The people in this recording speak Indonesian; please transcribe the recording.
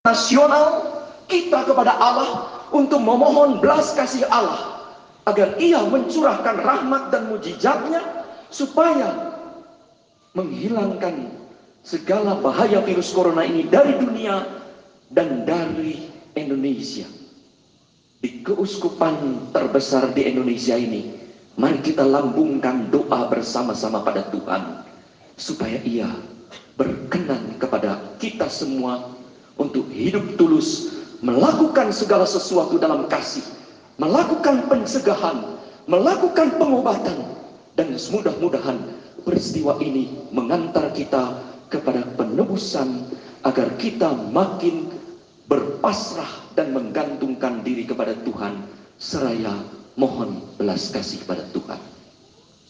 nasional kita kepada Allah untuk memohon belas kasih Allah agar ia mencurahkan rahmat dan mujizatnya supaya menghilangkan segala bahaya virus corona ini dari dunia dan dari Indonesia. Di keuskupan terbesar di Indonesia ini, mari kita lambungkan doa bersama-sama pada Tuhan supaya ia berkenan kepada kita semua hidup tulus melakukan segala sesuatu dalam kasih, melakukan pencegahan, melakukan pengobatan dan semudah-mudahan peristiwa ini mengantar kita kepada penebusan agar kita makin berpasrah dan menggantungkan diri kepada Tuhan seraya mohon belas kasih kepada Tuhan.